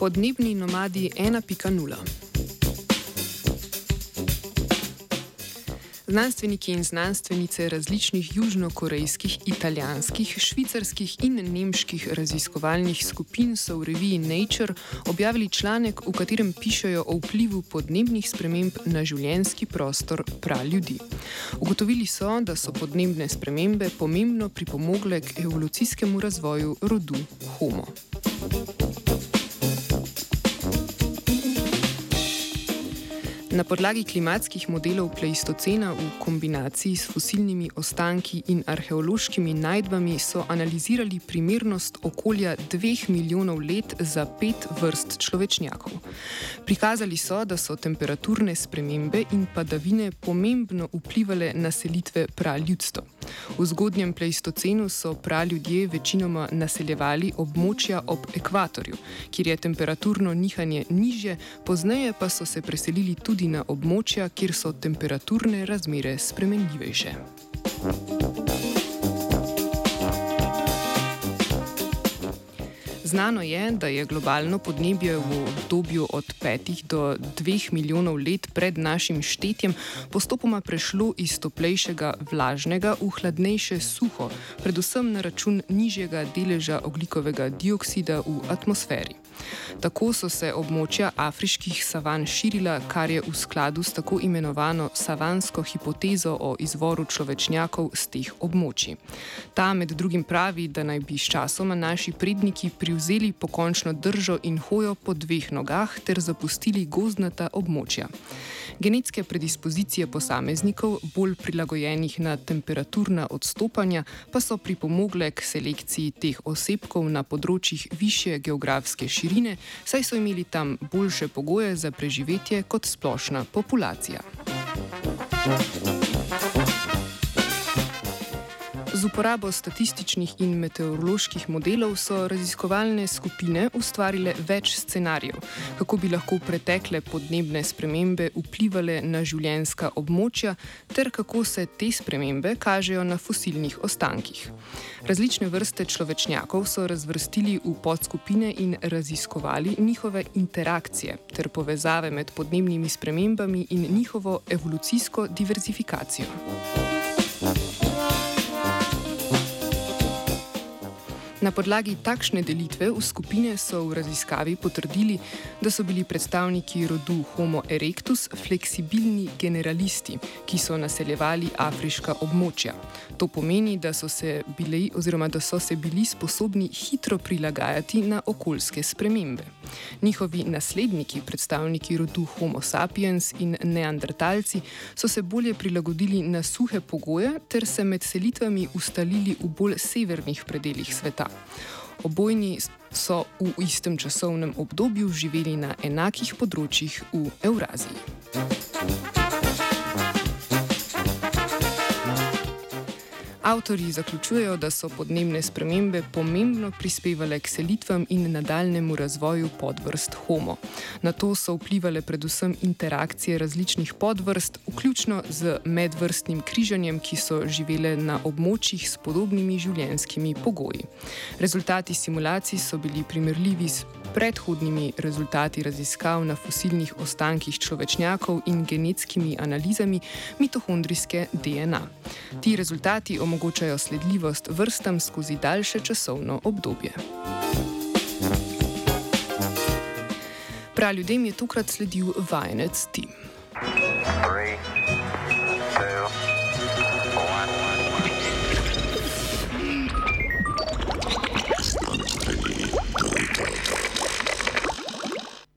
Podnebni nomadi 1.0. Znanstveniki in znanstvenice različnih južnokorejskih, italijanskih, švicarskih in nemških raziskovalnih skupin so v reviji Nature objavili članek, v katerem pišejo o vplivu podnebnih sprememb na življenski prostor prav ljudi. Ugotovili so, da so podnebne spremembe pomembno pripomogle k evolucijskemu razvoju rodu Homo. Na podlagi klimatskih modelov Pleistocena v kombinaciji s fosilnimi ostanki in arheološkimi najdbami so analizirali primernost okolja dveh milijonov let za pet vrst človečnjakov. Prikazali so, da so temperaturne spremembe in padavine pomembno vplivali na selitve praljudstva. V zgodnjem Pleistocenu so praljudje večinoma naseljevali območja ob ekvatorju, kjer je temperaturno nihanje nižje, pozneje pa so se preselili tudi na območja, kjer so temperaturne razmere spremenljivejše. Znano je, da je globalno podnebje v obdobju od 5 do 2 milijonov let pred našim štetjem postopoma prešlo iz toplejšega vlažnega v hladnejše suho, predvsem na račun nižjega deleža oglikovega dioksida v atmosferi. Tako so se območja afriških savan širila, kar je v skladu s tako imenovano savansko hipotezo o izvoru človečnjakov z teh območij. Ta med drugim pravi, da naj bi s časoma naši predniki privzeli pokončno držo in hojo po dveh nogah ter zapustili gozdnata območja. Genetske predispozicije posameznikov, bolj prilagojenih na temperaturna odstopanja, pa so pripomogle k selekciji teh osebkov na področjih više geografske širine, saj so imeli tam boljše pogoje za preživetje kot splošna populacija. Thank you. Z uporabo statističnih in meteoroloških modelov so raziskovalne skupine ustvarile več scenarijev, kako bi lahko pretekle podnebne spremembe vplivali na življenska območja, ter kako se te spremembe kažejo na fosilnih ostankih. Različne vrste človečnjakov so razvrstili v podskupine in raziskovali njihove interakcije ter povezave med podnebnimi spremembami in njihovo evolucijsko diverzifikacijo. Na podlagi takšne delitve v skupine so v raziskavi potrdili, da so bili predstavniki rodu Homo erectus fleksibilni generalisti, ki so naseljevali afriška območja. To pomeni, da so, bili, da so se bili sposobni hitro prilagajati na okoljske spremembe. Njihovi nasledniki, predstavniki rodu Homo sapiens in neandertalci, so se bolje prilagodili na suhe pogoje ter se med selitvami ustalili v bolj severnih predeljih sveta. Obojni so v istem časovnem obdobju živeli na enakih področjih v Evraziji. Avtori zaključujejo, da so podnebne spremembe pomembno prispevale k selitvam in nadaljnemu razvoju podvrst Homo. Na to so vplivali predvsem interakcije različnih podvrst, vključno z medvrstnim križanjem, ki so živele na območjih s podobnimi življenjskimi pogoji. Rezultati simulacij so bili primerljivi s predhodnimi rezultati raziskav na fosilnih ostankih človečnjakov in genetskimi analizami mitohondrijske DNA. Ti rezultati omogočajo sledljivost vrstam skozi daljše časovno obdobje. Prav ljudem je tokrat sledil vajenec Tim. Three.